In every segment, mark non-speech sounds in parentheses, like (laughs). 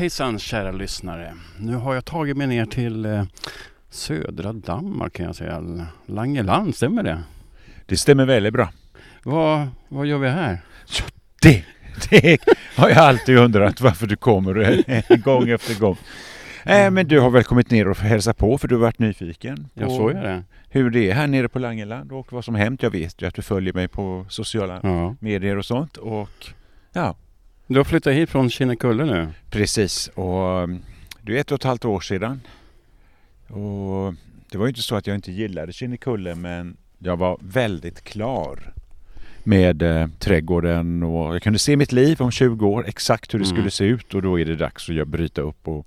Hejsan kära lyssnare. Nu har jag tagit mig ner till eh, södra Danmark kan jag säga. Langeland, stämmer det? Det stämmer väldigt bra. Vad, vad gör vi här? Det, det har jag alltid undrat varför du kommer (laughs) gång efter gång. Äh, men du har väl kommit ner och hälsat på för du har varit nyfiken? Jag såg det. Hur det är här nere på Langeland och vad som hänt. Jag vet ju att du följer mig på sociala Ja. medier och sånt. Och ja, Du har flyttat hit från Kinnekulle nu? precis. Och um, det är ett och ett halvt år sedan. Och det var ju inte så att jag inte gillade Kinnekulle men jag var väldigt klar med eh, trädgården och jag kunde se mitt liv om 20 år exakt hur det Mm. skulle se ut och då är det dags att jag bryta upp och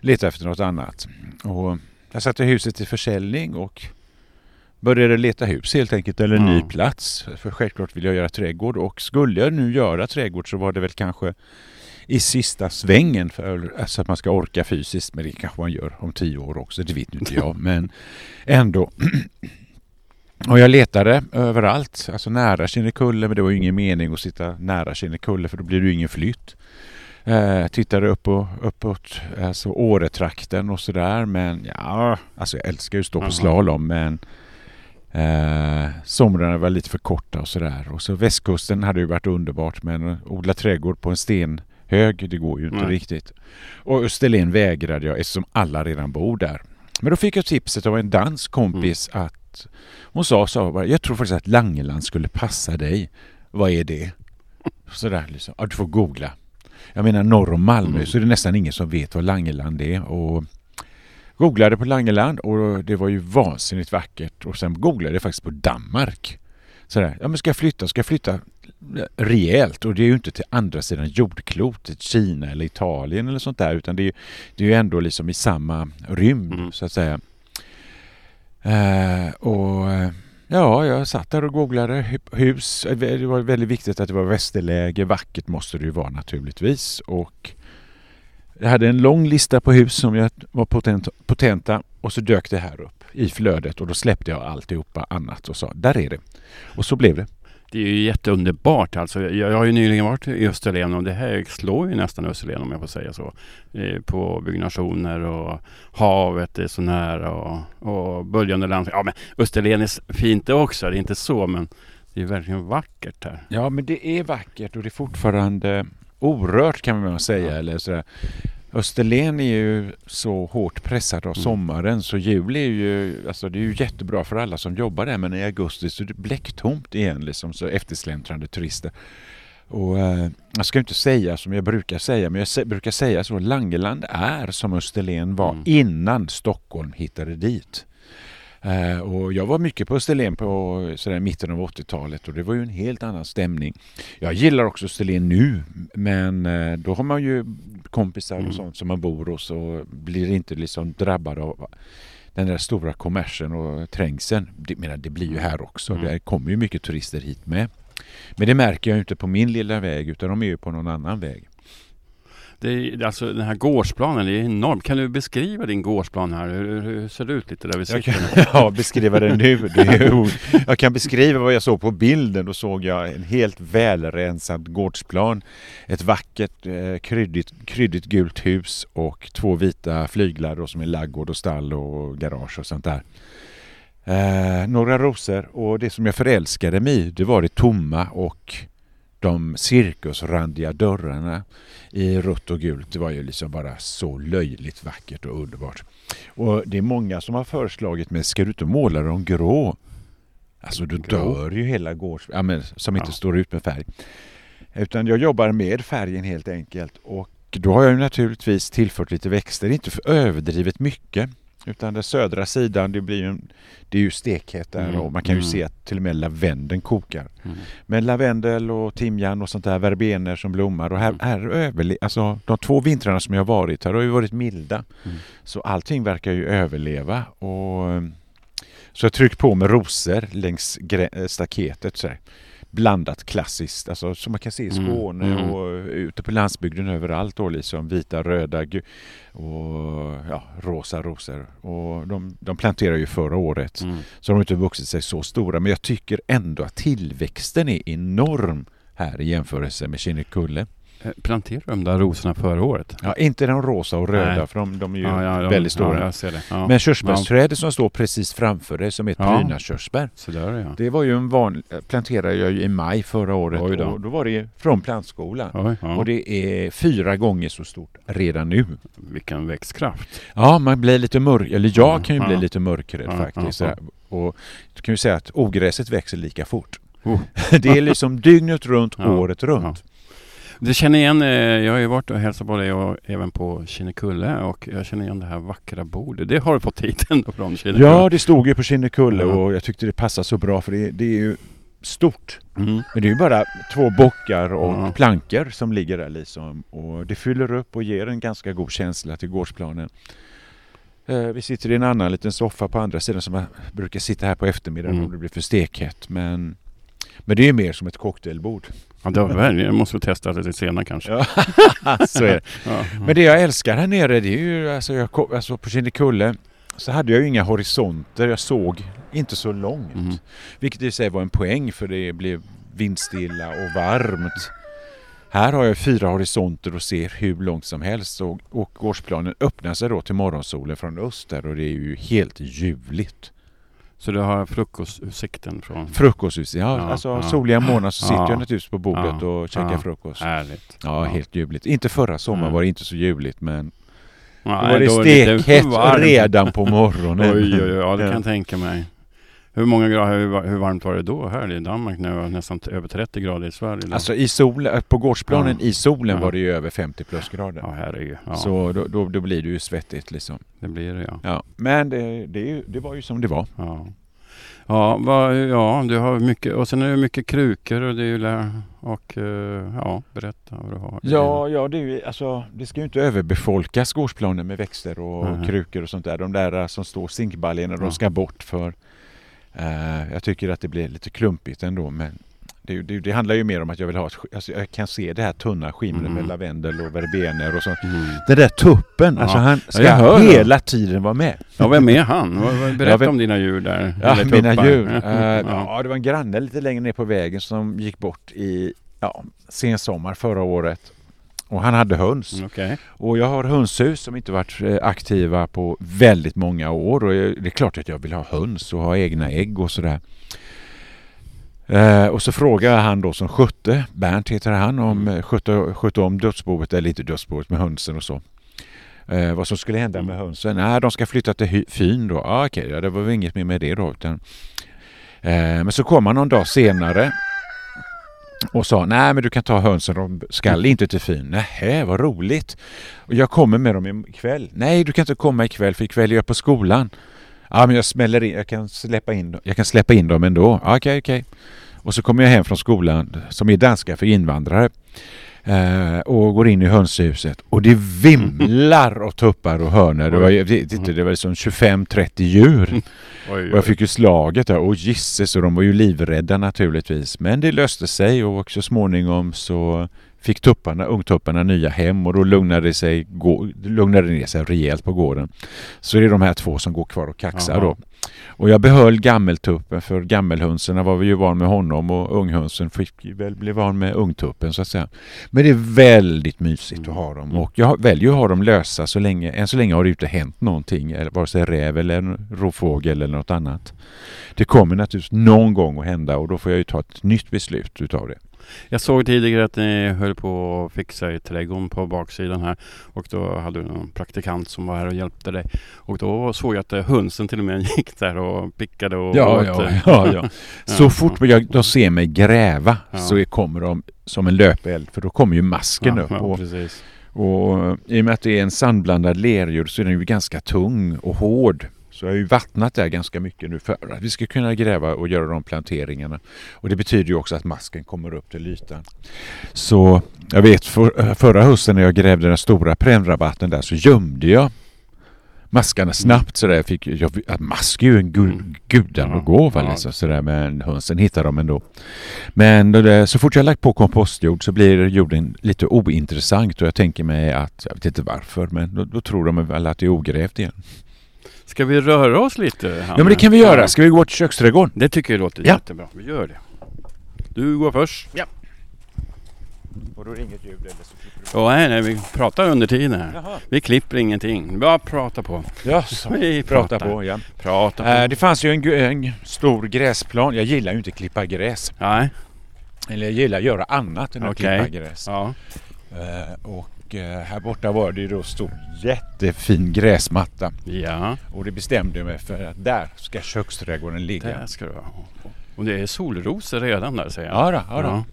leta efter något annat. Och jag satte huset till försäljning och började leta hus helt enkelt eller en ny Ja. plats. För självklart vill jag göra trädgård och skulle jag nu göra trädgård så var det väl kanske i sista svängen för alltså att man ska orka fysiskt. Men det kanske man gör om tio år också, det vet inte jag. (laughs) Men ändå. (clears throat) Och jag letade överallt, alltså nära Kinnekulle, men det var ju ingen mening att sitta nära Kinnekulle för då blir det ju ingen flytt. Eh, tittade upp och, uppåt, alltså Åretrakten och sådär, men ja, alltså jag älskar ju att stå på slalom, men eh, somrarna var lite för korta och sådär. Och så västkusten hade ju varit underbart, men odla trädgård på en stenhög, det går ju inte Nej. riktigt. Och Österlen vägrade jag eftersom alla redan bor där. Men då fick jag tipset av en dansk kompis att hon sa så bara, jag tror faktiskt att Langeland skulle passa dig. Vad är det? Sådär liksom. Ja, du får googla. Jag menar norr om Malmö Mm. så är det nästan ingen som vet vad Langeland är. Och googlade på Langeland och det var ju vansinnigt vackert. Och sen googlade jag faktiskt på Danmark. Sådär, ja men ska jag flytta, ska jag flytta rejält och det är ju inte till andra sidan jordklotet, Kina eller Italien eller sånt där utan det är ju, det är ju ändå liksom i samma rymd Mm. så att säga. Eh, och eh, ja, jag satt där och googlade hu- hus. Eh, Det var väldigt viktigt att det var västerläge, vackert måste det ju vara naturligtvis och jag hade en lång lista på hus som jag var potent, potenta och så dök det här upp i flödet och då släppte jag alltihopa annat och sa där är det. Och så blev det. Det är ju jätteunderbart alltså. Jag, jag har ju nyligen varit i Österlen och det här slår ju nästan Österlen om jag får säga så. Eh, på byggnationer och havet är så nära och, och böljande land. Ja men Österlen är fint det också, det är inte så men det är verkligen vackert här. Ja, men det är vackert och det är fortfarande orört kan man säga. Ja. Eller sådär. Österlen är ju så hårt pressad av Mm. sommaren så jul är ju, alltså det är ju jättebra för alla som jobbar där men i augusti så är det bläcktomt igen liksom så eftersläntrande turister. Och eh, jag ska inte säga som jag brukar säga men jag sä- brukar säga så Langeland är som Österlen var Mm. innan Stockholm hittade dit. Eh, och jag var mycket på Österlen på sådär, mitten av 80-talet och det var ju en helt annan stämning. Jag gillar också Österlen nu men eh, då har man ju kompisar Mm. och sånt som man bor hos och blir inte liksom drabbad av den där stora kommersen och trängseln. Det, menar, det blir ju här också. Mm. Det kommer ju mycket turister hit med. Men det märker jag inte på min lilla väg utan de är ju på någon annan väg. Det är, alltså den här gårdsplanen, det är enormt. Kan du beskriva din gårdsplan här? Hur, hur, ser det ut lite där vi sitter? kan, (laughs) ja, beskriva det nu. Ju, jag kan beskriva vad jag såg på bilden. Då såg jag en helt välrensad gårdsplan. Ett vackert eh, kryddigt, kryddigt gult hus och två vita flyglar då, som är laggård och stall och garage och sånt där. Eh, några rosor och det som jag förälskade mig i det var det tomma och de cirkusrandiga dörrarna i rött och gult. Det var ju liksom bara så löjligt vackert och underbart. Och det är många som har föreslagit mig, ska du inte måla dem grå? Alltså då Grå? dör ju hela gårds... Ja, men, som inte Ja. står ut med färg. Utan jag jobbar med färgen helt enkelt. Och då har jag ju naturligtvis tillfört lite växter, inte för överdrivet mycket. Utan den södra sidan, det blir en- det är ju stekhett där Mm, och man kan ju mm. se att till och med lavendeln kokar. Mm. Men lavendel och timjan och sånt där, verbener som blommar. Och här, Mm. här överle- alltså, de två vintrarna som jag har varit här har ju varit milda. Mm. Så allting verkar ju överleva. Och, så jag tryckt på med rosor längs staketet. Så här. Blandat klassiskt, alltså, som man kan se i Mm, Skåne mm. och ute på landsbygden överallt. Då, liksom, vita, röda och ja, rosa rosor. Och de, de planterade ju förra året. Mm. Så de har inte vuxit sig så stora. Men jag tycker ändå att tillväxten är enorm här i jämförelse med Kinnekulle. Eh, Planterar de där rosorna förra året? Ja, inte de rosa och röda Nej. för de, de är ju Ja, ja, de- väldigt stora. Ja. Men körsbärsträdet som står precis framför dig som är ett Ja. prydnadskörsbär. Det var ju en vanlig, planterade jag ju i maj förra året Oj då. och då var det från plantskolan. Oj. Och det är fyra gånger så stort redan nu. Vilken växtkraft. Ja, man blir lite mörk, eller jag Ja, kan ju bli lite mörkrädd faktiskt. Och du kan ju säga att ogräset växer lika fort. Oh. (laughs) det är liksom dygnet runt, året runt. Du känner igen, eh, jag har ju varit och hälsat på dig och även på Kinnekulle och jag känner igen det här vackra bordet. Det har du fått hit ändå från Kinnekulle. Ja, det stod ju på Kinnekulle Ja. och jag tyckte det passade så bra för det, det är ju stort. Mm. Men det är ju bara två bockar och Ja. plankor som ligger där liksom. Och det fyller upp och ger en ganska god känsla till gårdsplanen. Eh, Vi sitter i en annan liten soffa på andra sidan som jag brukar sitta här på eftermiddagen Mm. om det blir för stekhett. Men, men det är mer som ett cocktailbord. Ja, det var väl, jag måste testa det lite senare kanske. Ja, (laughs) så är det. (laughs) Ja. Men det jag älskar här nere det är ju alltså, jag, alltså på Kinnekulle så hade jag ju inga horisonter. Jag såg inte så långt. Mm. Vilket i sig var en poäng för det blev vindstilla och varmt. Här har jag fyra horisonter och ser hur långt som helst och, och gårdsplanen öppnar sig då till morgonsolen från öster och det är ju helt ljuvligt. Så du har frukostutsikten från... Frukosthus, ja, Ja, alltså ja. solliga morgnar så sitter Ja. jag naturligtvis på bordet Ja, och käkar frukost. Härligt. Ja, helt ljuvligt. Inte förra sommaren Nej. var det inte så ljuvligt men då Nej, var det då är lite stekhett redan på morgonen. Oj, oj, oj, ja det kan jag tänka mig. Hur många grader, hur, varmt var det då här i Danmark när det var nästan över 30 grader i Sverige? då? Alltså i sol, på gårdsplanen Ja. i solen Ja. var det ju över 50 plusgrader. ja, här är ju, ja, Så då, då, då blir det ju svettigt liksom. det blir det ja. Ja. Men det, det, det var ju som det var. Ja, ja, vad, ja du har mycket, och sen är det mycket krukor och det är ju och eh, ja, berätta vad du har. Ja, ja det, är ju, alltså, det ska ju inte överbefolkas gårdsplanen med växter och Mhm. krukor och sånt där. De där eh, som står zinkbaljorna, Ja. de ska bort för eh, jag tycker att det blir lite klumpigt ändå. Men det, det, det handlar ju mer om att jag vill ha alltså, jag kan se det här tunna skimret Mhm. med lavendel och verbener och sånt. Mm. Den där tuppen, Ja. alltså han ska det. hela tiden vara med. Ja, vem är han? Berätta Ja, om dina djur där. Ja, mina djur. Ja. ja, det var en granne lite längre ner på vägen som gick bort i ja, sensommar förra året. Och han hade höns. Mm, Okej. Och jag har hönshus som inte varit eh, aktiva på väldigt många år. Och det är klart att jag vill ha höns och ha egna ägg och sådär. Eh, och så frågade han då som skötte, Bernt heter han, om Mm. mm. skötte, skötte om dödsboet, eller inte dödsboet med hönsen och så. Eh, vad som skulle hända med Mm. hönsen? Nej, de ska flytta till Fyn då. Ah, Okej, ja, det var väl inget mer med det då. Utan, eh, men så kom han någon dag senare och sa nej men du kan ta hönsen, de skall inte till Fyn. Nähä, vad roligt. Och jag kommer med dem ikväll. Nej, du kan inte komma ikväll för ikväll är jag på skolan. Ja, men jag smäller in, jag kan släppa in, jag kan släppa in dem ändå. Ja, Okej, okej. Och så kommer jag hem från skolan som är danska för invandrare. Eh, och går in i hönshuset och det vimlar av tuppar och hönor. Det var, ju- det, var liksom 25-30 djur. (laughs) Oj, Och oj. jag fick ju slaget där. Och gisses, och de var ju livrädda naturligtvis. Men det löste sig och så småningom så fick tupparna, ungtupparna nya hem och då lugnade det, sig, gå, lugnade det ner sig rejält på gården. Så det är de här två som går kvar och kaxar Jaha. då. Och jag behöll gammeltuppen för gammelhönserna var vi ju van med honom och unghönsen fick väl bli van med ungtuppen så att säga. Men det är väldigt mysigt Mm. att ha dem och jag väljer att ha dem lösa så länge, än så länge har det inte hänt någonting, eller vare sig räv eller rovfågel eller något annat. Det kommer naturligtvis någon gång att hända och då får jag ju ta ett nytt beslut utav det. Jag såg tidigare att ni höll på att fixa i trädgården på baksidan här. Och då hade du någon praktikant som var här och hjälpte dig. Och då såg jag att eh, hönsen till och med (laughs) gick där och pickade och Ja, åt, ja, ja, ja. (laughs) Så fort jag, de ser mig gräva Ja. så kommer de som en löpeld för då kommer ju masken ja, upp. Och, och I och med att det är en sandblandad lerjord så är den ju ganska tung och hård. Så jag har ju vattnat där ganska mycket nu för att vi ska kunna gräva och göra de planteringarna. Och det betyder ju också att masken kommer upp till ytan. Så jag vet för, förra hösten när jag grävde den stora prännrabatten där så gömde jag maskarna snabbt sådär. Jag fick, jag, mask är ju en gu, Mm. gudanågåva Ja, liksom, sådär, men hönsen hittar de ändå. Men det, så fort jag lagt på kompostjord så blir jorden lite ointressant och jag tänker mig att, jag vet inte varför, men då, då tror de väl att det är ogrävt igen. Ska vi röra oss lite? Ja men det kan vi göra. Ska vi gå till köksträdgården? Det tycker jag låter Ja. jättebra. Vi gör det. Du går först. Ja. Och då är det inget ljud eller så klipper du Ja, nej, nej, vi pratar under tiden här. Jaha. Vi klipper ingenting. Bara prata på. Ja, så. Vi Prata pratar. på, ja. Prata på. Eh, det fanns ju en, en stor gräsplan. Jag gillar ju inte att klippa gräs. Nej, Eller jag gillar att göra annat än att Okej. klippa gräs. ja. Eh, och eh, här borta var det ju då stor jättefin gräsmatta. Ja, Och det bestämde jag mig för att där ska köksträdgården ligga. det ska du ha. Och det är solrosor redan där säger jag. Ja, då, ja, då.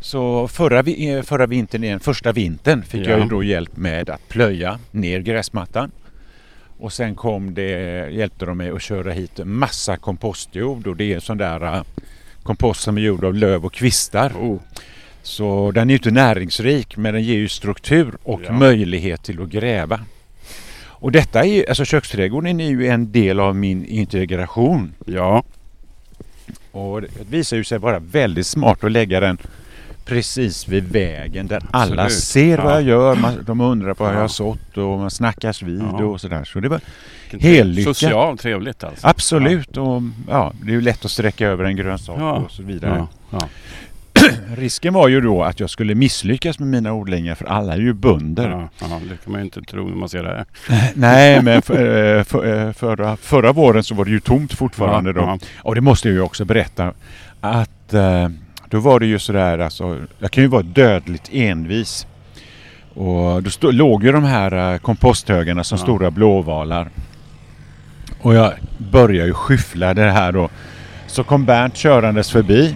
Så förra, eh, förra vintern, igen, första vintern, fick Ja. jag ju då hjälp med att plöja ner gräsmattan. Och sen kom det, hjälpte de mig att köra hit massa kompostjord och det är sån där eh, kompost som är gjord av löv och kvistar. Oh, Så den är ju inte näringsrik men den ger ju struktur och Ja. möjlighet till att gräva. Och detta är ju, alltså köksträdgården är ju en del av min integration. ja, Och det visar ju sig vara väldigt smart att lägga den precis vid vägen där alla Absolut. ser vad Ja. jag gör. Man, de undrar på vad Ja. jag har sått och man snackas vid Ja. och sådär. Så det var vilken Hellycka. Socialt trevligt alltså. absolut och ja, det är ju lätt att sträcka över en grönsak och så vidare. (coughs) Risken var ju då att jag skulle misslyckas med mina odlingar för alla är ju bönder. Ja, ja, det kan man ju inte tro när man ser det här. (laughs) Nej, men för, eh, för, eh, förra, förra våren så var det ju tomt fortfarande Ja, då. ja. Och det måste jag ju också berätta att eh, då var det ju sådär alltså, jag kan ju vara dödligt envis. Och då stå, låg ju de här komposthögarna som stora blåvalar. Och jag började ju skyffla det här då. Så kom Bernt körandes förbi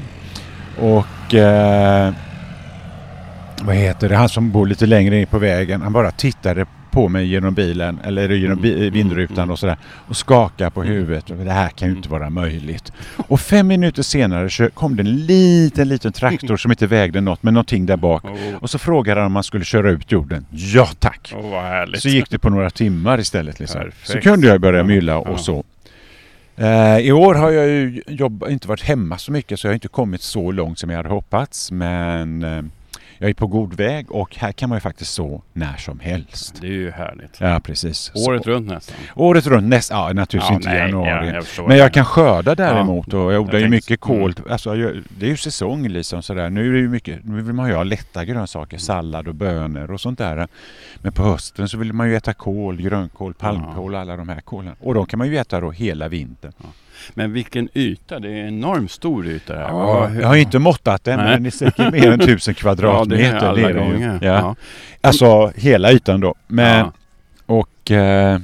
och eh, vad heter det, han som bor lite längre in på vägen, han bara tittade på mig genom bilen eller genom bi- Mm, vindrutan och sådär och skakade på huvudet. Och Det här kan ju inte vara möjligt. (laughs) Och fem minuter senare kö- kom det en liten, liten traktor som inte vägde något men någonting där bak. Och så frågade han om man skulle köra ut jorden. Ja tack! härligt. Så gick det på några timmar istället. Liksom. Så kunde jag börja Ja, mylla och så. Eh, I år har jag ju jobbat, inte varit hemma så mycket så jag har inte kommit så långt som jag hade hoppats. Men eh, jag är på god väg och här kan man ju faktiskt så när som helst. Det är ju härligt. Ja precis. Året så, runt nästan. året runt, näst, ja naturligtvis inte i nej, januari. ja, jag Men jag kan skörda däremot och jag odlar ju mycket kål. mm. Alltså, jag, det är ju säsong liksom sådär. Nu är det ju mycket, nu vill man ju ha lätta Mm. grönsaker, sallad och bönor och sånt där. Men på hösten så vill man ju äta kål, grönkål, palmkål och alla de här kålen. Och de kan man ju äta då hela vintern. Men vilken yta. Det är en enormt stor yta här. Ja, jag har inte måttat den Nej. men det är säkert mer än tusen (laughs) Ja, kvadratmeter. det är alla det är gånger. Ja. Ja. Alltså hela ytan då. Men, Ja. och eh,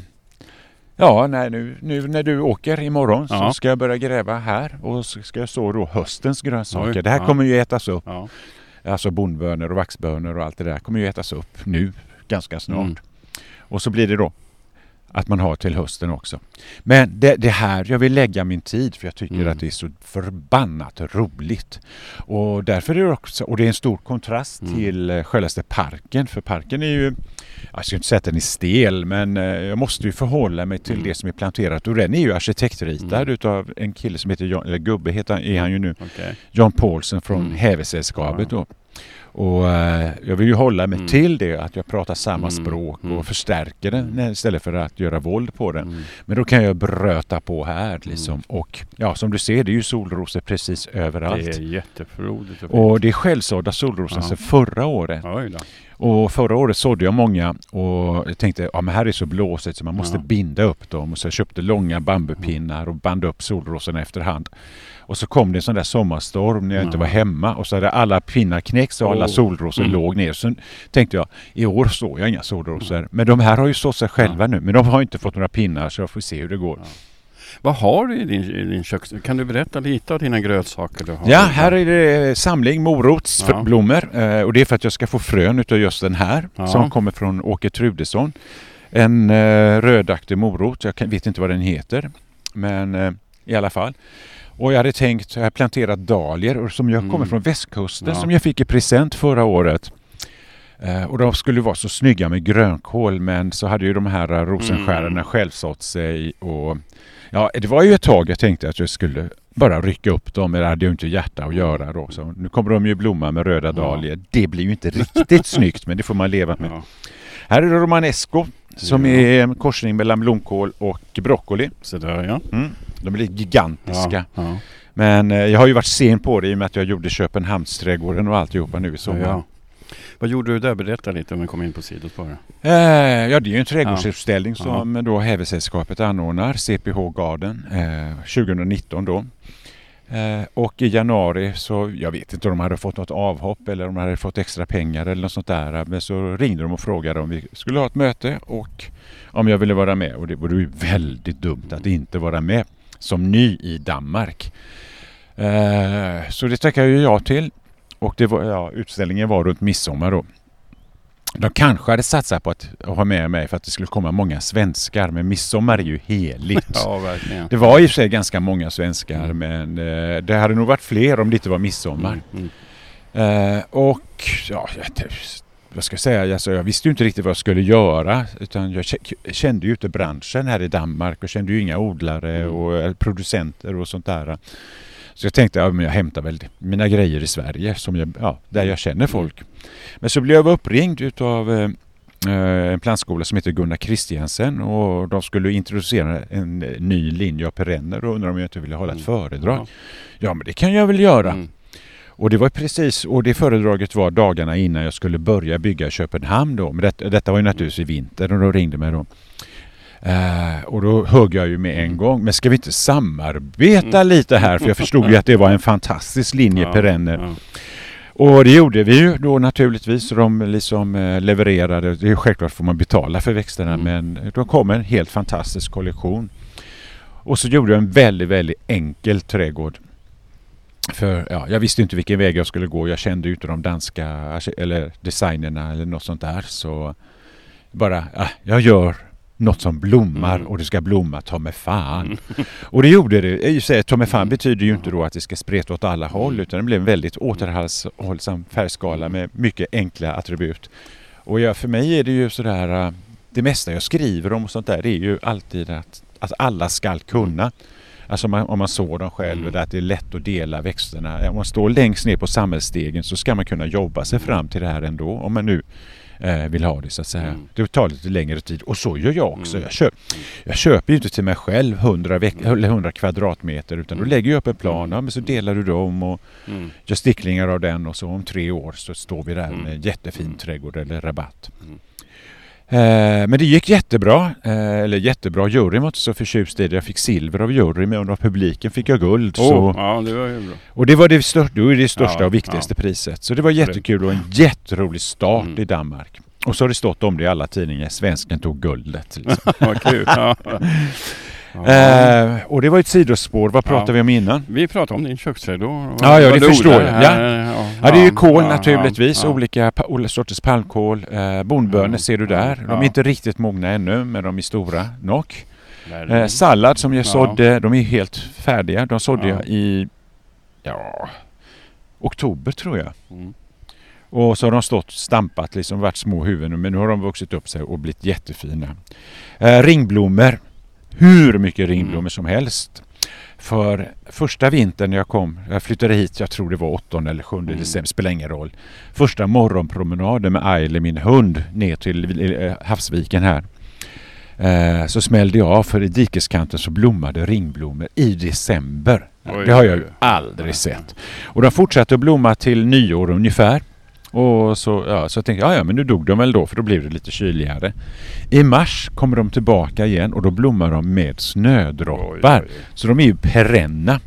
ja, nej, nu, nu när du åker imorgon så Ja. ska jag börja gräva här och så ska jag så då höstens grönsaker. Oj, det här ja. kommer ju ätas upp. Ja. Alltså bondbönor och vaxbönor och allt det där kommer ju ätas upp nu ganska snart. Mm. Och så blir det då att man har till hösten också. Men det, det här jag vill lägga min tid för jag tycker Mm. att det är så förbannat roligt. Och därför är det också, och det är en stor kontrast Mm. till eh, självaste parken. För parken är ju, jag ska inte säga att den är stel, men eh, jag måste ju förhålla mig till Mm. det som är planterat. Och den är ju arkitektritad Mm. utav en kille som heter John, eller gubbe heter, är han ju nu, Okej. John Paulsen från Mm. Hävesällskapet Ja. då. Och eh, jag vill ju hålla mig Mm. till det, att jag pratar samma Mm. språk och Mm. förstärker den istället för att göra våld på den. Mm. Men då kan jag bröta på här liksom. Och ja, som du ser, det är ju solrosor precis överallt. Det är jättefrodigt. Och det är självsådda solrosor Ja. sedan förra året. Och förra året sådde jag många och jag tänkte ja men här är så blåsigt så man måste Ja. binda upp dem. Och så jag köpte långa bambupinnar och band upp solrosorna efterhand. Och så kom det en sån där sommarstorm när jag inte Ja. var hemma och så hade alla pinnar knäckts och alla Oh. solrosor Mm. låg ner. Så tänkte jag i år såg jag inga solrosor. Men de här har ju sått sig själva nu. Men de har inte fått några pinnar så jag får se hur det går. Ja. Vad har du i din, i din köks... Kan du berätta lite av dina grönsaker du har? Ja, här är det samling morotsblommor eh, och det är för att jag ska få frön utav just den här Ja. som kommer från Åke Trudesson. En eh, rödaktig morot, jag vet inte vad den heter, men eh, i alla fall. Och jag hade tänkt, jag har planterat dahlior som jag Mm. kommer från västkusten Ja. som jag fick i present förra året. Eh, och de skulle vara så snygga med grönkål men så hade ju de här eh, rosenskärarna Mm. självsått sig och ja, det var ju ett tag jag tänkte att jag skulle bara rycka upp dem, men det hade jag inte hjärta att göra då. Så nu kommer de ju blomma med röda dahlior. Det blir ju inte riktigt (laughs) snyggt men det får man leva med. Ja. Här är det romanesco som Ja. är en korsning mellan blomkål och broccoli. Så där ja. Mm. De är lite gigantiska. Ja. ja. Men eh, jag har ju varit sen på det i och med att jag gjorde Köpenhamnsträdgården och alltihopa nu i sommar. Vad gjorde du där? Berätta lite om vi kommer in på sidospår. Eh, ja, det är ju en trädgårdsutställning ja. som ja. då Hävelsällskapet anordnar, CPH Garden, eh, 2019 då. Eh, och i januari så, jag vet inte om de hade fått något avhopp eller om de hade fått extra pengar eller något sånt där. Men så ringde de och frågade om vi skulle ha ett möte och om jag ville vara med. Och det vore ju väldigt dumt att inte vara med som ny i Danmark. Eh, så det tackade jag ja till. Och det var, ja, utställningen var runt midsommar då. De kanske hade satsat på att ha med mig för att det skulle komma många svenskar, men midsommar är ju heligt. (laughs) Ja, verkligen. Det var i och för sig ganska många svenskar, mm. men eh, det hade nog varit fler om det inte var midsommar. Mm. Mm. Eh, och ja, vad ska jag säga, alltså, jag visste ju inte riktigt vad jag skulle göra. Utan jag kände ju inte branschen här i Danmark och kände ju inga odlare mm. och producenter och sånt där. Så jag tänkte att ja, jag hämtar väl mina grejer i Sverige, som jag, ja, där jag känner folk. Men så blev jag uppringd utav eh, eh, en plantskola som heter Gunnar Kristiansen och de skulle introducera en ny linje av perenner och undrade om jag inte ville hålla ett mm. föredrag. Ja, men det kan jag väl göra. Mm. Och det var precis, och det föredraget var dagarna innan jag skulle börja bygga i Köpenhamn då. Men det, detta var ju naturligtvis i vinter och de ringde mig då. Uh, och då högg jag ju med en gång, men ska vi inte samarbeta mm. lite här? För jag förstod ju att det var en fantastisk linje ja, perenner. Ja. Och det gjorde vi ju då naturligtvis. De liksom eh, levererade. Det är självklart får man betala för växterna mm. men de kom en helt fantastisk kollektion. Och så gjorde jag en väldigt, väldigt enkel trädgård. För ja, jag visste inte vilken väg jag skulle gå. Jag kände inte de danska eller designerna eller något sånt där. Så bara, ja, jag gör något som blommar mm. och det ska blomma ta med fan. Mm. (laughs) Och det gjorde det. I sig, ta med fan betyder ju inte då att det ska spreta åt alla håll utan det blev en väldigt återhållsam färgskala med mycket enkla attribut. Och ja, för mig är det ju sådär, äh, det mesta jag skriver om och sånt där det är ju alltid att, att alla skall kunna. Alltså man, om man sår dem själv, mm. att det är lätt att dela växterna. Om man står längst ner på samhällsstegen så ska man kunna jobba sig fram till det här ändå. Om man nu eh, vill ha det så att säga. Mm. Det tar lite längre tid och så gör jag också. Mm. Jag, köp, jag köper ju inte till mig själv 100, veck, mm. eller 100 kvadratmeter utan då mm. lägger jag upp en plan ja, men så delar du dem och mm. gör sticklingar av den och så om tre år så står vi där med en jättefin trädgård eller rabatt. Eh, men det gick jättebra, eh, eller jättebra. Juryn var inte så förtjust i det. Jag fick silver av juryn men av publiken fick jag guld. Oh, så. Ja, det var ju bra. Och det var det, största, det, var det största ja, och viktigaste ja. priset. Så det var jättekul och en jätterolig start mm. i Danmark. Och så har det stått om det i alla tidningar. Svensken tog guldet. Liksom. (laughs) Vad kul. (laughs) Eh, och det var ett sidospår. Vad pratade ja. vi om innan? Vi pratade om din köksträdgård. Ja, ja, det förstår jag. Ja. Ja, ja, det är ju kol naturligtvis. Olika, sorters palmkål. Eh, bonbönor ser du där. De är inte riktigt mogna ännu, men de är stora nog. Eh, sallad som jag sådde, de är helt färdiga. De sådde jag i ja, oktober tror jag. Mm. Och så har de stått stampat, liksom varit små huvuden, men nu har de vuxit upp sig och blivit jättefina. Eh, ringblommor hur mycket ringblommor mm. som helst. För första vintern jag kom, jag flyttade hit, jag tror det var 8 eller 7 mm. december, spelar ingen roll. Första morgonpromenaden med Aile, min hund, ner till eh, havsviken här. Eh, så smällde jag av för i dikeskanten så blommade ringblommor i december. Oj, det har jag ju aldrig sett. Och de fortsatte att blomma till nyår ungefär. Och så, ja, så jag tänkte jag, ja men nu dog de väl då för då blev det lite kyligare. I mars kommer de tillbaka igen och då blommar de med snödroppar. Oj, oj, oj. Så de är ju perenna.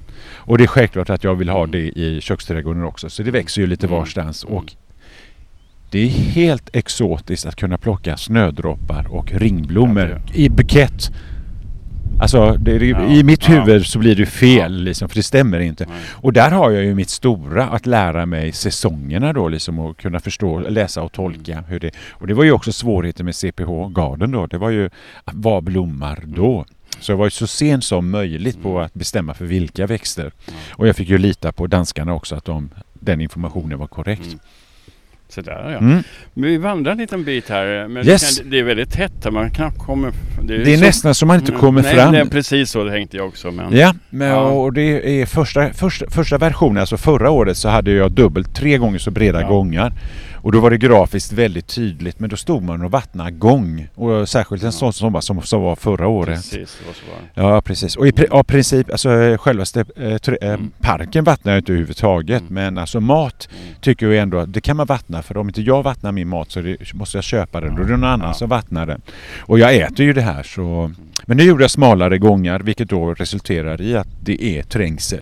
Och det är självklart att jag vill ha det i köksträdgården också. Så det växer ju lite mm. varstans. Och det är helt exotiskt att kunna plocka snödroppar och ringblommor i bukett Alltså det, det, ja, i mitt huvud ja. så blir det fel liksom, för det stämmer inte. Nej. Och där har jag ju mitt stora, att lära mig säsongerna då liksom och kunna förstå, läsa och tolka mm. hur det... Och det var ju också svårigheten med CPH Garden då. Det var ju, vad blommar då? Så jag var ju så sent som möjligt på mm. att bestämma för vilka växter. Och jag fick ju lita på danskarna också att de, den informationen var korrekt. Mm. Sådär ja. Mm. Men vi vandrar en liten bit här. Men yes. det är väldigt tätt man knappt kommer... Det är, det är så, nästan som man inte kommer nej, fram. Nej, precis så tänkte jag också. Men, ja, men, ja. och det är första, första, första versionen, alltså förra året så hade jag dubbelt, tre gånger så breda ja. gångar. Och då var det grafiskt väldigt tydligt men då stod man och vattnade gång. Och särskilt en Ja. sån sommar som, som var förra året. Precis, det var så var. Ja precis. Och i pri- ja, princip, alltså självaste eh, tre- eh, Mm. parken vattnar jag inte överhuvudtaget. Mm. Men alltså mat Mm. tycker jag ändå att det kan man vattna för om inte jag vattnar min mat så det, måste jag köpa den. Då är det någon annan Ja. som vattnar den. Och jag äter ju det här så... Men nu gjorde jag smalare gångar vilket då resulterar i att det är trängsel.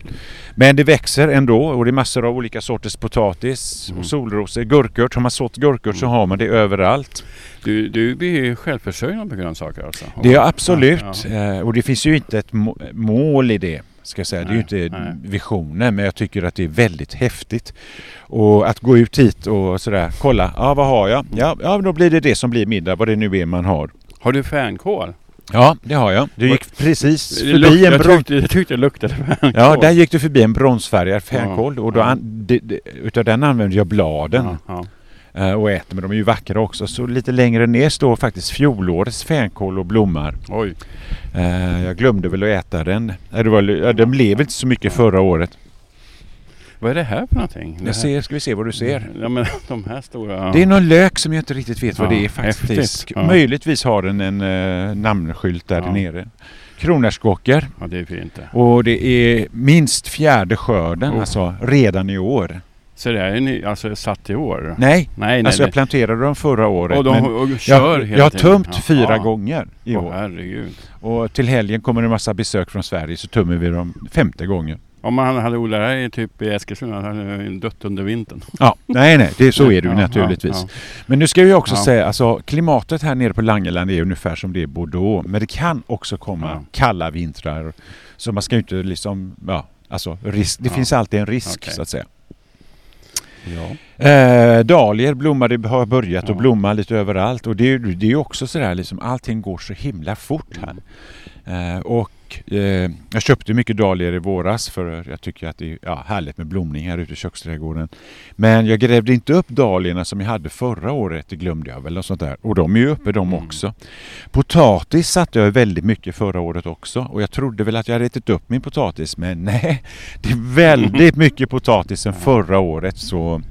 Men det växer ändå och det är massor av olika sorters potatis Mm. och solrosor, gurkor. Har man sått gurkor så har man det överallt. Du, du blir ju självförsörjande på grönsaker alltså? Det är absolut. Ja, ja. Eh, Och det finns ju inte ett må- mål i det. Ska jag säga. det är ju Nej, inte nej. visionen men jag tycker att det är väldigt häftigt. Och att gå ut hit och sådär kolla, ja vad har jag? Ja, ja då blir det det som blir middag, vad det nu är man har. Har du fänkål? Ja, det har jag. Du gick precis förbi luk- en jag, brons... tyckte, jag tyckte det luktade fänkål. Ja, där gick du förbi en bronsfärgad fänkål och då Ja. an... det, utav den använder jag bladen Ja, ja. Och äter, men de är ju vackra också. Så lite längre ner står faktiskt fjolårets fänkål och blommar. Oj. Eh, jag glömde väl att äta den. Eh, den blev inte så mycket förra året. Vad är det här för någonting? Jag ser, ska vi se vad du ser? Ja men (laughs) de här stora... Det är någon lök som jag inte riktigt vet vad Ja, det är faktiskt. Ja. Möjligtvis har den en eh, namnskylt där Ja. nere. Kronärtskockor. Ja det är fint. Och det är minst fjärde skörden, Oh. alltså redan i år. Så det är ni, alltså satt i år? Nej, nej, nej. alltså nej. jag planterade dem förra året. och de och kör jag, jag har tiden. tömt Ja. fyra Ja. gånger i Åh år. herregud. Och till helgen kommer det en massa besök från Sverige så tömmer vi dem femte gången. Om man hade odlat det här i typ i Eskilstuna hade han dött under vintern. Ja, nej nej, det, så är det ju Ja, naturligtvis. ja, Men nu ska vi också Ja. säga, alltså klimatet här nere på Langeland är ungefär som det är i Bordeaux. Men det kan också komma Ja. kalla vintrar. Så man ska ju inte liksom, ja, alltså risk, det Ja. finns alltid en risk Okej. så att säga. Ja. Eh, dahlior blommar, det har börjat Ja. att blomma lite överallt. Och det det är ju också sådär liksom, allting går så himla fort här. Mm. Eh, och eh, jag köpte mycket dahlior i våras för jag tycker att det är ja, härligt med blomning här ute i köksträdgården. Men jag grävde inte upp dahliorna som jag hade förra året, det glömde jag väl och sånt där. Och de är ju uppe de Mm. också. Potatis satte jag väldigt mycket förra året också och jag trodde väl att jag hade ätit upp min potatis men (laughs) nej, det är väldigt mycket potatis sen förra året så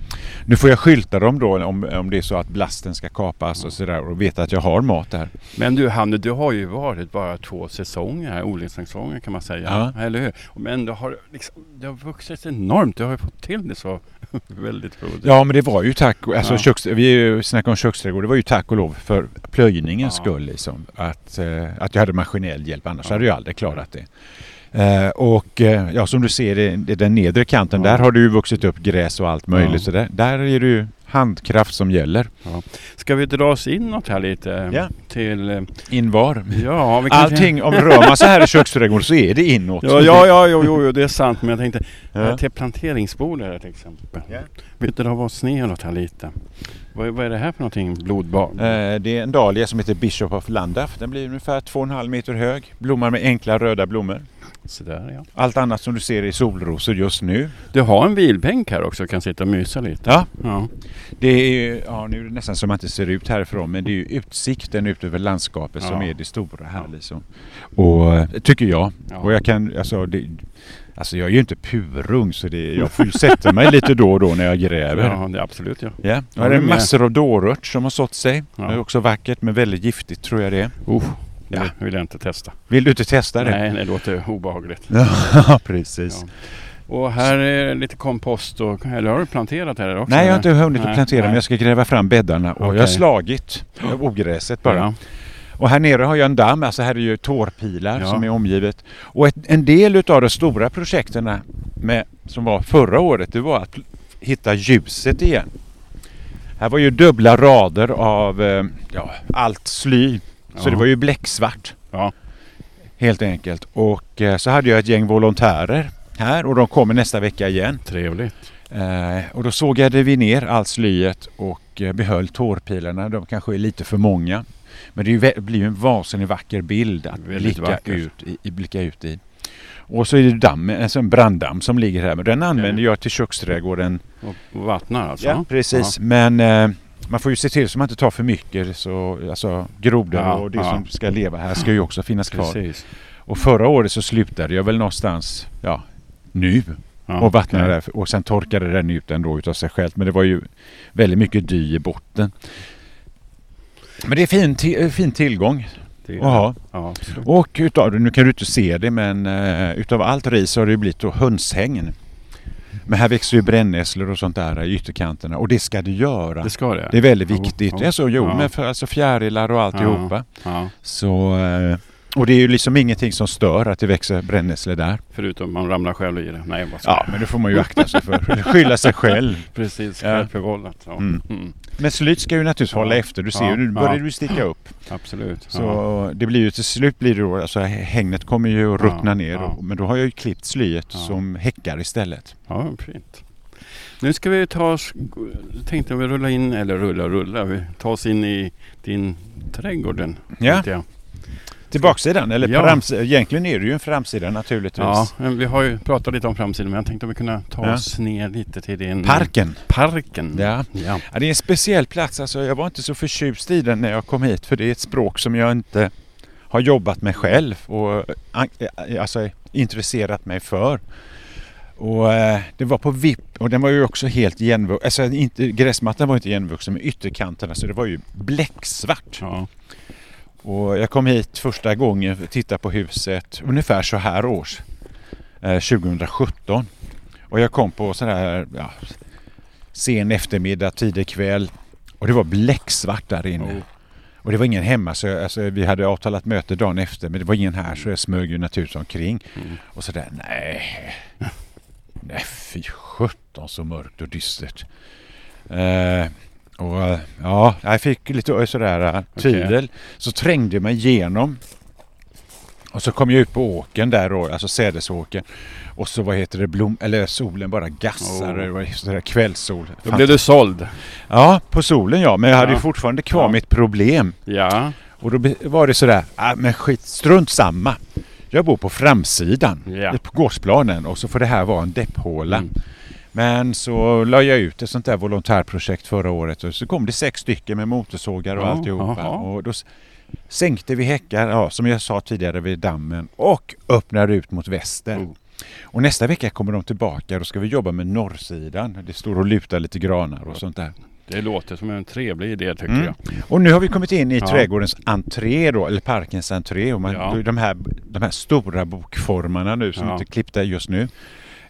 nu får jag skylta dem då om, om det är så att blasten ska kapas och sådär och veta att jag har mat där. Men du Hanne, du har ju varit bara två säsonger här, odlingssäsonger kan man säga. Eller hur? Men det har, liksom, det har vuxit enormt. Du har ju fått till det så (laughs) väldigt roligt. Ja men det var ju tack, alltså Ja. köks, vi snackade om köksträdgård, det var ju tack och lov för plöjningens Ja. skull liksom. Att, eh, att jag hade maskinell hjälp, annars Ja. hade jag aldrig klarat det. Eh, och eh, ja som du ser i, i den nedre kanten, Ja. där har ju vuxit upp gräs och allt möjligt. Ja. Så där, där är det ju handkraft som gäller. Ska vi dra oss inåt här lite? Ja. Till... eh, Invar. Ja, vi kanske- Allting, om rör man så här i köksträdgården så är det inåt. Ja, ja, ja, jo, jo, jo, det är sant. Men jag tänkte Ja. eh, till planteringsbordet till exempel. Ja. Vi drar oss neråt här lite. Vad, vad är det här för någonting? Blodbad? Eh, Det är en dahlia som heter Bishop of Llandaff. Den blir ungefär 2,5 meter hög. Blommar med enkla röda blommor. Där, ja. Allt annat som du ser är solrosor just nu. Du har en vilbänk här också, kan sitta och mysa lite. Ja, Ja. det är ju, ja nu är det nästan som man inte ser ut härifrån men det är ju utsikten ut över landskapet som Ja. är det stora här liksom. Och eh, tycker jag. Ja. Och jag kan, alltså, det, alltså jag är ju inte purung så det, jag får ju sätta mig lite då och då när jag gräver. Ja, det är absolut ja. Ja, och det är med. massor av dårört som har sått sig. Det är också vackert men väldigt giftigt tror jag det är. Uh, Ja. vill jag inte testa. Vill du inte testa det? Nej, det låter obehagligt. Ja, (laughs) precis. Ja. Och här är lite kompost och, eller har du planterat här också? Nej, jag har inte hunnit att Nej, plantera nej. men jag ska gräva fram bäddarna och jag har slagit ogräset bara. Ja. Och här nere har jag en damm, alltså här är ju tårpilar Ja. som är omgivet. Och ett, en del utav de stora projekten med, som var förra året, det var att hitta ljuset igen. Här var ju dubbla rader av eh, ja, allt sly. Så Ja. det var ju bläcksvart. Ja. Helt enkelt. Och eh, så hade jag ett gäng volontärer här och de kommer nästa vecka igen. Trevligt. Eh, och då sågade vi ner allt slyet och eh, behöll tårpilarna. De kanske är lite för många. Men det är ju, vä- blir ju en vansinnigt vacker bild att blicka ut, i, i, blicka ut i. Och så är det dammen, alltså en branddamm som ligger här. Men den använder jag till köksträdgården. Och vattnar alltså? Ja, precis. Men eh, man får ju se till så man inte tar för mycket. Så, alltså grodor Ja, och det ja. som ska leva här ska ju också finnas kvar. precis. Och förra året så slutade jag väl någonstans, ja, nu. Ja, och vattnade okej. där och sen torkade den ut ändå utav sig själv. Men det var ju väldigt mycket dy i botten. Men det är fin, fin tillgång Det. Ja, absolut. Och utav, nu kan du inte se det men uh, utav allt ris så har det ju blivit då hönshängen. Men här växer ju brännässlor och sånt där i ytterkanterna och det ska det göra. Det ska det. Det är väldigt viktigt. Det är så, jo, Ja. med för, alltså fjärilar och alltihopa. Ja, Så, eh, och det är ju liksom ingenting som stör att det växer brännässlor där. förutom man ramlar själv i det. Nej, vad Ja, men det får man ju akta sig för. (laughs) Skylla sig själv. Precis, Ja. självförvållat. Ja. Mm. Mm. Men slyt ska ju naturligtvis Ja. hålla efter. Du ser Ja. ju, nu börjar Ja. du sticka upp. Absolut. Så ja. det blir ju till slut blir det då, alltså hängnet kommer ju att Ja, ruttna ner. ja. Och, men då har jag ju klippt slyet Ja. som häckar istället. ja, fint. Nu ska vi ta oss, tänkte vi rulla in, eller rulla rulla, vi tar oss in i din trädgården. Ja. Till baksidan. Eller Ja. framsidan. Egentligen är det ju en framsida naturligtvis. Ja, men vi har ju pratat lite om framsidan men jag tänkte om vi kunde ta Ja. oss ner lite till din... Parken. Parken. Ja. ja. Ja, det är en speciell plats. Alltså, jag var inte så förtjust i den när jag kom hit för det är ett språk som jag inte har jobbat med själv och an- eh, alltså, intresserat mig för. Och eh, det var på vipp och den var ju också helt igenvuxen. Alltså inte, gräsmattan var inte igenvuxen men ytterkanterna så det var ju bläcksvart. ja. Och jag kom hit första gången för att titta på huset ungefär så här års. Eh, 2017. Och jag kom på sån här ja, sen eftermiddag, tidig kväll. Och det var bläcksvart där inne. Oh. Och det var ingen hemma så jag, alltså, vi hade avtalat möte dagen efter men det var ingen här så jag smög ju naturligtvis omkring. Mm. Och sådär, nej. Nej fy sjutton så mörkt och dystert. Eh, och eh, ja, jag fick lite sådär eh, tvivel. Så trängde jag mig igenom. Och så kom jag ut på åken där då, alltså sädesåken. Och så vad heter det, blom, eller solen bara gassade. Oh. Det var sådär kvällssol. Då blev du såld. Ja, på solen ja. Men jag hade ju Ja. fortfarande kvar Ja. mitt problem. Ja. Och då var det sådär, ah, men skit, strunt samma. Jag bor på framsidan Ja. på gårdsplanen och så får det här vara en depphåla. Mm. Men så la jag ut ett sånt där volontärprojekt förra året och så kom det sex stycken med motorsågar och Ja, alltihopa. Och då sänkte vi häckar, ja, som jag sa tidigare, vid dammen och öppnade ut mot väster. Oh. Och nästa vecka kommer de tillbaka och då ska vi jobba med norrsidan. Det står och lutar lite granar och sånt där. Det låter som en trevlig idé tycker Mm. jag. Och nu har vi kommit in i Ja. trädgårdens entré då, eller parkens entré. Och man, Ja. de, här, de här stora bokformarna nu som Ja. inte är klippta just nu.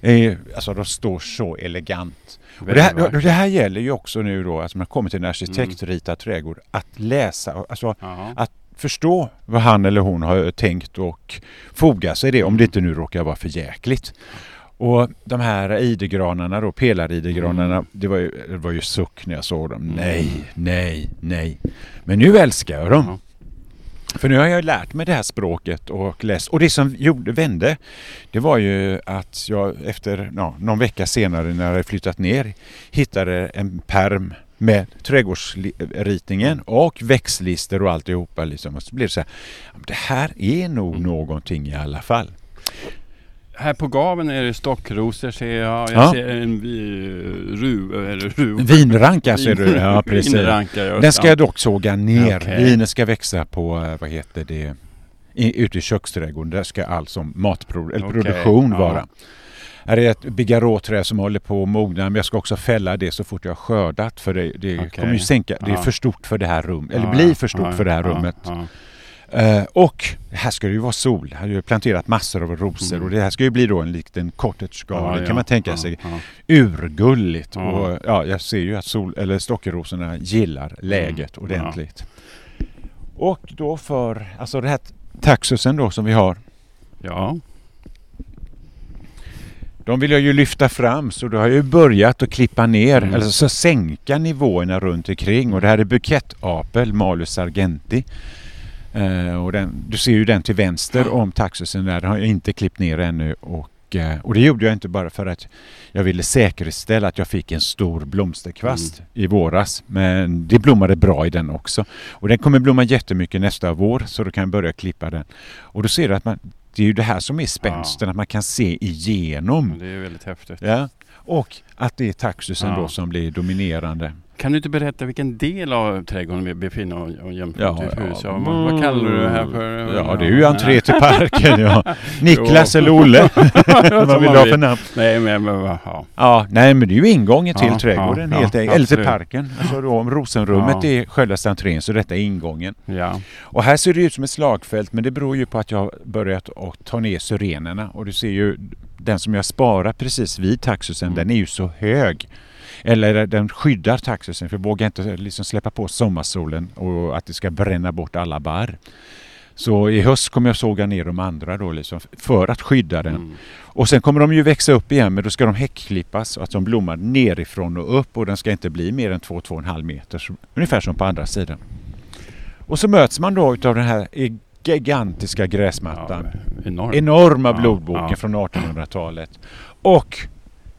Eh, alltså de står så elegant. Och det, här, det här gäller ju också nu då, att man kommer till en arkitektritad trädgård, att läsa, alltså Jaha. att förstå vad han eller hon har tänkt och foga sig i det om det inte nu råkar vara för jäkligt. Och de här idegranarna då, pelaridegranarna, Mm. det, var ju, det var ju suck när jag såg dem. Mm. Nej, nej, nej. Men nu älskar jag dem. För nu har jag lärt mig det här språket och läst. Och det som gjorde, vände, det var ju att jag efter ja, någon vecka senare när jag flyttat ner hittade en perm med trädgårdsritningen och växtlister och alltihopa. Liksom. Och så blev det så här, "Ja, men det här är nog Mm. någonting i alla fall. Här på gaven är det stockrosor ser jag. Jag Ja. ser en vi- ru, eller ru. Vinranka ser du, ja (laughs) precis. Vinranka, ja. Den ska jag dock såga ner. Okej. Vinen ska växa på, eh, vad heter det, i, ute i köksträdgården. Där ska all som matproduktion ja. vara. Här är ett bigarråträd som håller på att mogna men jag ska också fälla det så fort jag har skördat för det, det Okej. kommer ju sänka, det är Ja. för stort för det här rummet, eller Ja, blir för stort ja, för det här ja, rummet. Ja. Eh, och här ska det ju vara sol. Här har jag planterat massor av rosor Mm. och det här ska ju bli då en liten cottage garden Ja, kan man tänka ja, sig. ja. Urgulligt. Ja. Och ja, jag ser ju att sol, eller stockerosorna gillar läget Mm. ordentligt. Och då för, alltså det här taxusen då som vi har. Ja, De vill jag ju lyfta fram så då har jag ju börjat att klippa ner, Mm. alltså så sänka nivåerna runt omkring och det här är bukettapel, Malus sargenti. Eh, och den, du ser ju den till vänster om taxusen där, den har jag inte klippt ner ännu och, eh, och det gjorde jag inte bara för att jag ville säkerställa att jag fick en stor blomsterkvast Mm. i våras. Men det blommade bra i den också. Och den kommer blomma jättemycket nästa vår så då kan jag börja klippa den. Och då ser du att man, det är ju det här som är spänsten, att man kan se igenom. det är väldigt häftigt. Ja. Och att det är taxusen Ja. då som blir dominerande. Kan du inte berätta vilken del av trädgården vi befinner oss och jämfört Ja, till ett hus? ja. Vad, vad kallar du det här för? Ja, det är ju entré till parken. Ja. (laughs) Niklas eller Olle, (laughs) vad vill du ha för namn? Nej, men, ja. Ja, nej men det är ju ingången till Ja, trädgården ja, helt enkelt. Eller till parken. Alltså då, om Rosenrummet är självaste entrén så detta är ingången. ja. Och här ser det ut som ett slagfält men det beror ju på att jag har börjat att ta ner syrenerna. Och du ser ju den som jag sparar precis vid taxusen Mm. den är ju så hög. Eller den skyddar taxusen för vågar inte liksom släppa på sommarsolen och att det ska bränna bort alla barr. Så i höst kommer jag såga ner de andra då liksom för att skydda den. Mm. Och sen kommer de ju växa upp igen men då ska de häckklippas så att de blommar nerifrån och upp och den ska inte bli mer än 2-2,5 meter. Ungefär som på andra sidan. Och så möts man då utav den här gigantiska gräsmattan. Ja, enormt. Enorma Ja, blodboken ja. från 1800-talet. Och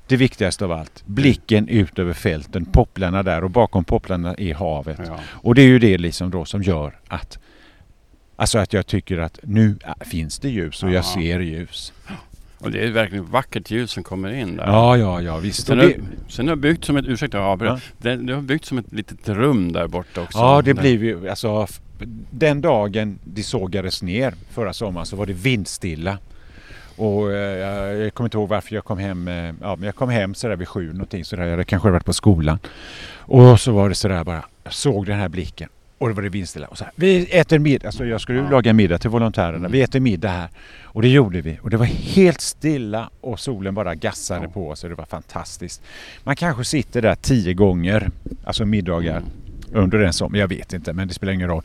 det viktigaste av allt, blicken ut över fälten, popplarna där och bakom popplarna är havet. Ja. Och det är ju det liksom då som gör att Alltså att jag tycker att nu äh, finns det ljus och jag Ja. ser ljus. Och det är verkligen vackert ljus som kommer in där. Ja, ja, ja visst. Sen Och har, det, sen har byggt som ett, ursäkta jag avbröt. det, det har byggt som ett litet rum där borta också. ja, det Där- blev ju alltså den dagen det sågades ner förra sommaren så var det vindstilla. Och eh, jag kommer inte ihåg varför jag kom hem. Eh, ja, men jag kom hem sådär vid sju någonting sådär. Jag hade kanske varit på skolan. Och så var det sådär bara. Jag såg den här blicken. Och det var det vindstilla. Och så här, vi äter middag. Alltså jag skulle ju laga middag till volontärerna. Mm. Vi äter middag här. Och det gjorde vi. Och det var helt stilla och solen bara gassade Ja. på oss. Och det var fantastiskt. Man kanske sitter där tio gånger. Alltså middagar Mm. Under den som, jag vet inte men det spelar ingen roll.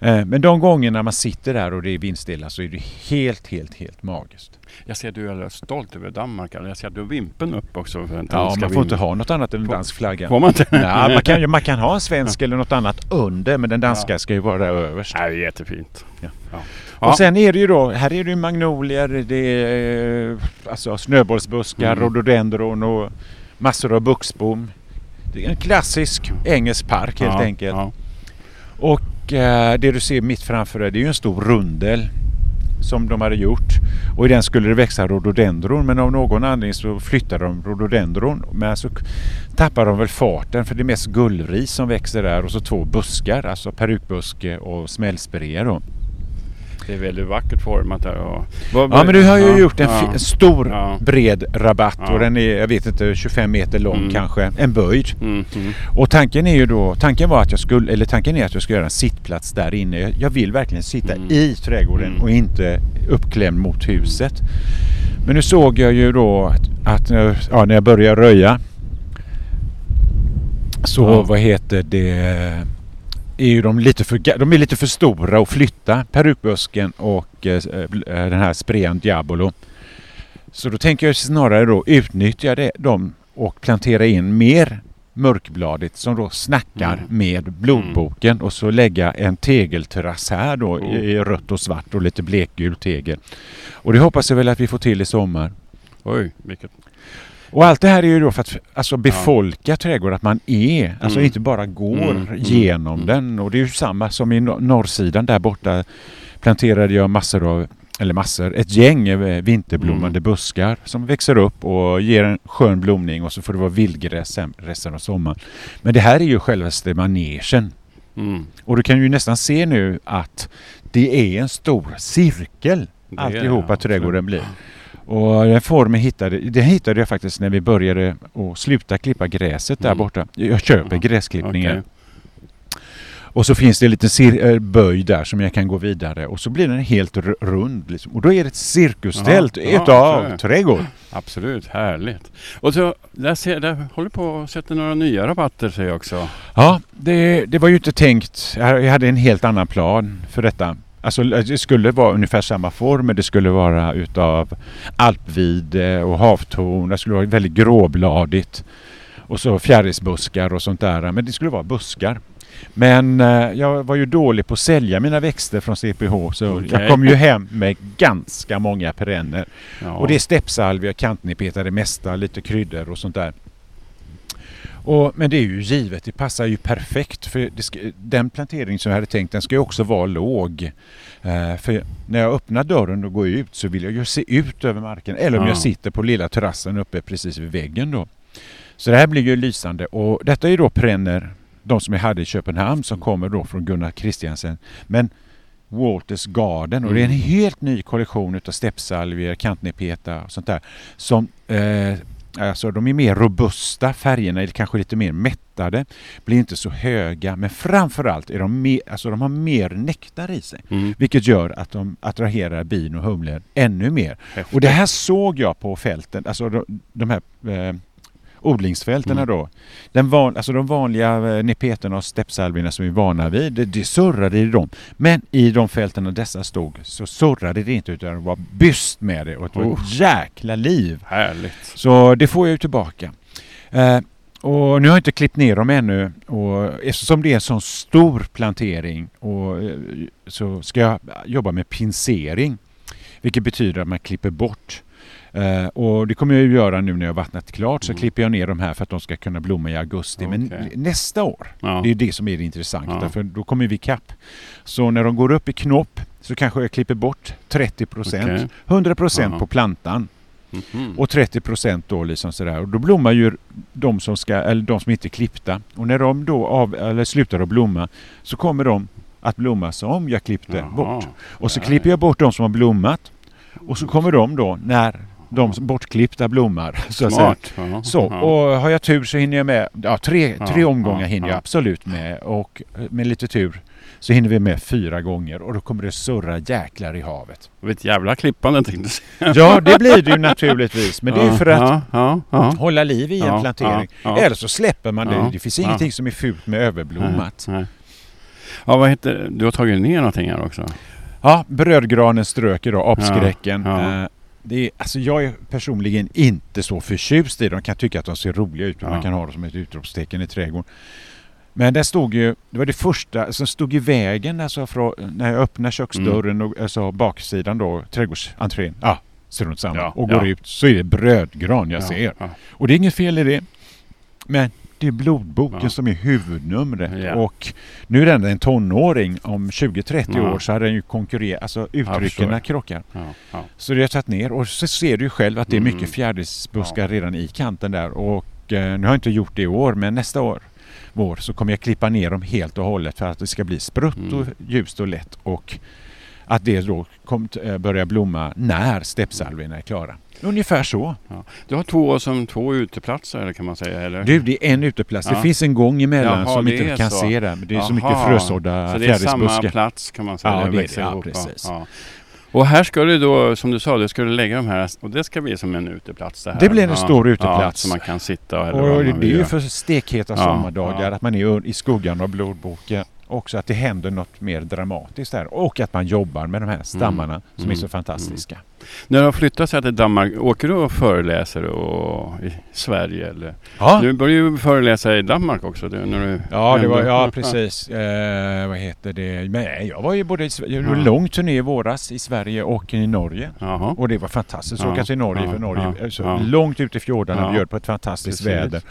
Eh, Men de gångerna man sitter där och det är vindstilla så är det helt, helt, helt magiskt. Jag ser att du är stolt över Danmark. Jag ser att du har vimpen upp också. För Ja, man får inte vimpen. ha något annat än en dansk flagga. Får man inte? Nej, man, kan, man kan ha en (laughs) svensk eller något annat under men den danska ska ju vara där överst. Det är jättefint. Ja. Ja. Och sen är det ju då, här är det ju magnolier, det är eh, alltså snöbollsbuskar, Mm. rhododendron och massor av buxbom. En klassisk engelsk park helt ja, enkelt. Ja. Och eh, det du ser mitt framför dig det är ju en stor rundel som de hade gjort. Och i den skulle det växa rhododendron men av någon anledning så flyttade de rhododendron. Men så tappade de väl farten för det är mest gullris som växer där och så två buskar, alltså perukbuske och smällspirea då. Det är väldigt vackert format där. Och... Vad- Ja men du har ju ja, gjort en, ja. en stor Ja. bred rabatt och den är, jag vet inte, 25 meter lång Mm. kanske. En böjd. Mm, mm. Och tanken är ju då, tanken var att jag skulle, eller tanken är att jag ska göra en sittplats där inne. Jag- vill verkligen sitta Mm. i trädgården Mm. och inte uppklämd mot huset. Men nu såg jag ju då att, ja, när jag började röja så vad heter det är ju de lite för, de är lite för stora att flytta perukbusken och eh, den här sprean Diabolo. Så då tänker jag snarare då utnyttja det, dem och plantera in mer mörkbladigt som då snackar Mm. med blodboken och så lägga en tegelterrass här då Mm. i rött och svart och lite blekgul tegel. Och det hoppas jag väl att vi får till i sommar. Oj, vilket... Och allt det här är ju då för att alltså befolka trädgården, att man är, alltså Mm. inte bara går Mm, mm, genom mm. den. Och det är ju samma som i nor- norrsidan där borta planterade jag massor av, eller massor, ett gäng eh, vinterblommande Mm. buskar som växer upp och ger en skön blomning och så får det vara vildgräs resten av sommaren. Men det här är ju självaste manegen. Mm. Och du kan ju nästan se nu att det är en stor cirkel Det är alltihopa det, absolut. trädgården blir. Och den formen hittade, den hittade jag faktiskt när vi började att sluta klippa gräset där Mm. borta. Jag köper Ja, gräsklippningar. okej. Och så finns det en liten eh, böj där som jag kan gå vidare och så blir den helt rund. Liksom. Och då är det ett cirkustält Ja, utav trädgård. Absolut, härligt. Och så, där, ser, där håller på att sätta några nya rabatter ser jag också. Ja, det, det var ju inte tänkt. Jag hade en helt annan plan för detta. Alltså det skulle vara ungefär samma form men det skulle vara utav alpvide och havtorn. Det skulle vara väldigt gråbladigt. Och så fjärilsbuskar och sånt där. Men det skulle vara buskar. Men eh, jag var ju dålig på att sälja mina växter från CPH så Okej. jag kom ju hem med ganska många perenner. Ja. Och det är steppsalvia, kantnipeta, det mesta, lite kryddor och sånt där. Och, men det är ju givet, det passar ju perfekt för ska, den plantering som jag hade tänkt den ska ju också vara låg. Eh, för när jag öppnar dörren och går ut så vill jag ju se ut över marken eller om Ja. jag sitter på lilla terrassen uppe precis vid väggen då. Så det här blir ju lysande och detta är då perenner, de som jag hade i Köpenhamn som kommer då från Gunnar Christiansen. Men Walters Garden och det är en Mm. helt ny kollektion utav steppsalvier, kantnepeta och sånt där som eh, Alltså de är mer robusta, färgerna är kanske lite mer mättade, blir inte så höga men framförallt är de mer, alltså de har mer nektar i sig. Mm. Vilket gör att de attraherar bin och humlor ännu mer. Häftigt. Och det här såg jag på fälten, alltså de, de här eh, odlingsfälten Mm. då. Den van, alltså de vanliga eh, nepeterna och steppsalvierna som vi är vana vid, det, det surrade i dem. Men i de fälten där dessa stod så surrade det inte utan det var byst med det och det var Oh. ett jäkla liv. Härligt. Så det får jag ju tillbaka. Eh, och nu har jag inte klippt ner dem ännu och eftersom det är en sån stor plantering och, eh, så ska jag jobba med pinsering. Vilket betyder att man klipper bort. Eh, och det kommer jag ju göra nu när jag vattnat klart så Mm. klipper jag ner de här för att de ska kunna blomma i augusti. Men Okej. nästa år, Ja. det är det som är det intressanta Ja. för då kommer vi kapp. Så när de går upp i knopp så kanske jag klipper bort 30 procent, Okej. 100 procent Ja. på plantan. Mhm. Och 30 procent då liksom sådär. Och då blommar ju de som, ska, eller de som inte är klippta. Och när de då av, eller slutar att blomma så kommer de att blomma som jag klippte Jaha. bort. Och så klipper jag bort de som har blommat. Och så kommer de då när de bortklippta blommar. (laughs) Så, att. Smart. Ja. så Ja. och har jag tur så hinner jag med, ja tre, Ja, tre omgångar ja, hinner jag ja. absolut med. Och med lite tur så hinner vi med fyra gånger och då kommer det surra jäklar i havet. Ett jävla klippande tänkte jag. Ja det (laughs) blir det ju naturligtvis. Men det är ju för att hålla liv i en plantering. Eller så släpper man det. Det finns ingenting som är fult med överblommat. Nej, nej. Ja, vad heter Du har tagit ner någonting här också? Ja, brödgranen strök idag, apskräcken. Ja, ja. Det är, alltså jag är personligen inte så förtjust i dem. kan tycka att de ser roliga ut. men Ja. Man kan ha dem som ett utropstecken i trädgården. Men det stod ju, det var det första som stod i vägen alltså från, när jag öppnar köksdörren och alltså baksidan då, trädgårdsentrén. Ja, strunt samma. Ja, och ja. går ut så är det brödgran jag Ja, ser. ja. Och det är inget fel i det. Men det är blodboken Ja. som är huvudnumret. Ja. Och nu är den en tonåring. Om 20-30 Ja. år så hade den ju konkurrerat. Alltså förstår. krockar. Så det har tagit ner. Och så ser du ju själv att det är Mm. mycket fjärilsbuskar redan i kanten där. Och eh, nu har jag inte gjort det i år men nästa år vår så kommer jag klippa ner dem helt och hållet för att det ska bli sprutt och Mm. ljust och lätt. Och att det då kommer eh, börja blomma när steppsalvierna är klara. Ungefär så. Du har två som två uteplatser kan man säga? Eller? Du, det är en uteplats. Det Ja. finns en gång emellan Jaha, som det inte kan så. se där. Det är så mycket Jaha. frösådda Så det är samma fjärilsbuskar. plats kan man säga? Ja, det det är det. Ja, precis. Ja. Och här ska du då, som du sa, du ska du lägga de här och det ska bli som en uteplats det här. Det blir en stor uteplats. Ja, så man kan sitta eller Och vad det är ju för stekheta Ja, sommardagar ja. att man är i skuggan av blodboken. Också att det händer något mer dramatiskt där. Och att man jobbar med de här stammarna som Mm. är så fantastiska. När du har flyttat sig till Danmark, åker du och föreläser och, i Sverige eller? Ja, Du började ju föreläsa i Danmark också. Du, när du ja, det var, ja precis. Eh, vad heter det? Men jag var ju både i Sverige, Ja. lång turné i våras i Sverige och i Norge. Jaha. Och det var fantastiskt att åka till Norge för Norge ja, ja. långt ute i fjordarna bjöd på ett fantastiskt Precis. väder.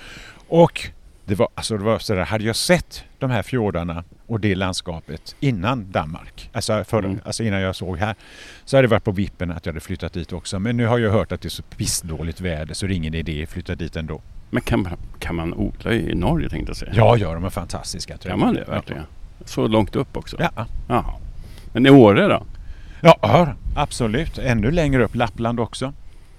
Och det var, alltså det var sådär, hade jag sett de här fjordarna och det landskapet innan Danmark, alltså, för, Mm. alltså innan jag såg här, så hade det varit på vippen att jag hade flyttat dit också. Men nu har jag hört att det är så pissdåligt väder så det är ingen idé att flytta dit ändå. Men kan man, kan man odla i Norge tänkte jag säga? Ja, ja, de är fantastiska. Kan man det verkligen? Så långt upp också? Ja, Jaha. Men i Åre då? ja, ja absolut. Ännu längre upp, Lappland också.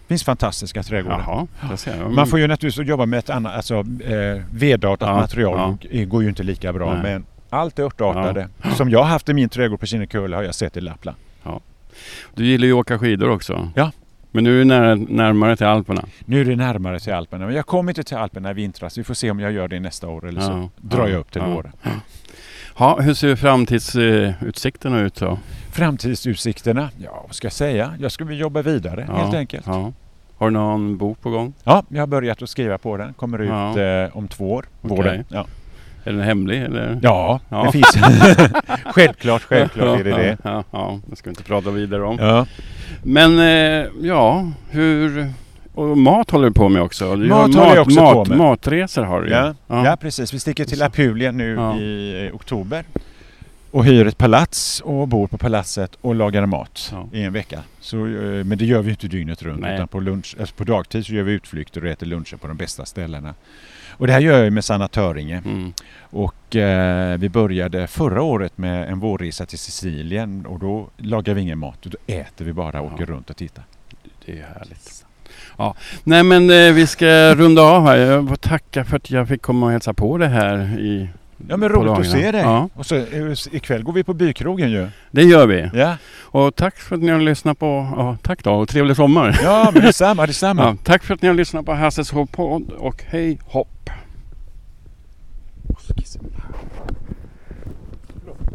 finns fantastiska trädgårdar. Jaha, jag. Mm. Man får ju naturligtvis jobba med ett annat, alltså eh, vedartat Ja, material och går ju inte lika bra. Nej. Men allt det örtartade som jag har haft i min trädgård på Kinnekulle har jag sett i Lappland. Du gillar ju att åka skidor också. Ja. Men nu är du nära, närmare till Alperna. Nu är det närmare till Alperna. Men jag kommer inte till Alperna i vintras. Vi får se om jag gör det nästa år eller så Ja, drar ja, jag upp till ja. våren. Ja, hur ser framtidsutsikterna ut då? Framtidsutsikterna? Ja, vad ska jag säga? Jag ska väl jobba vidare Ja, helt enkelt. Ja. Har du någon bok på gång? Ja, jag har börjat att skriva på den. Kommer ut Ja. eh, om två år. Okej. Våren. Ja, Är den hemlig eller? ja, Ja. det finns. (laughs) självklart, självklart är det det. Ja, ja, det ska vi inte prata vidare om. Ja. Men eh, ja, hur... Och mat håller du på med också? Du Mat håller jag också mat, på med. Matresor har du. Ja, ja. ja, precis. Vi sticker till Apulien nu Ja. i eh, oktober. och hyr ett palats och bor på palatset och lagar mat Ja. i en vecka. Så, eh, men det gör vi inte dygnet runt Nej. utan på, lunch, alltså på dagtid så gör vi utflykter och äter luncher på de bästa ställena. Och det här gör jag med Sanna Töringe Mm. och eh, vi började förra året med en vårresa till Sicilien och då lagar vi ingen mat, då äter vi bara och åker Ja. runt och tittar. Det är härligt. Ja. Nej men eh, vi ska runda av här. Jag får tacka för att jag fick komma och hälsa på det här i Ja men roligt att se dig! Ja, Och så eh, ikväll går vi på bykrogen ju. det gör vi. Ja, Och tack för att ni har lyssnat på... Ja, tack då och trevlig sommar. ja men detsamma, detsamma. Ja, tack för att ni har lyssnat på Hasses podd och hej hopp.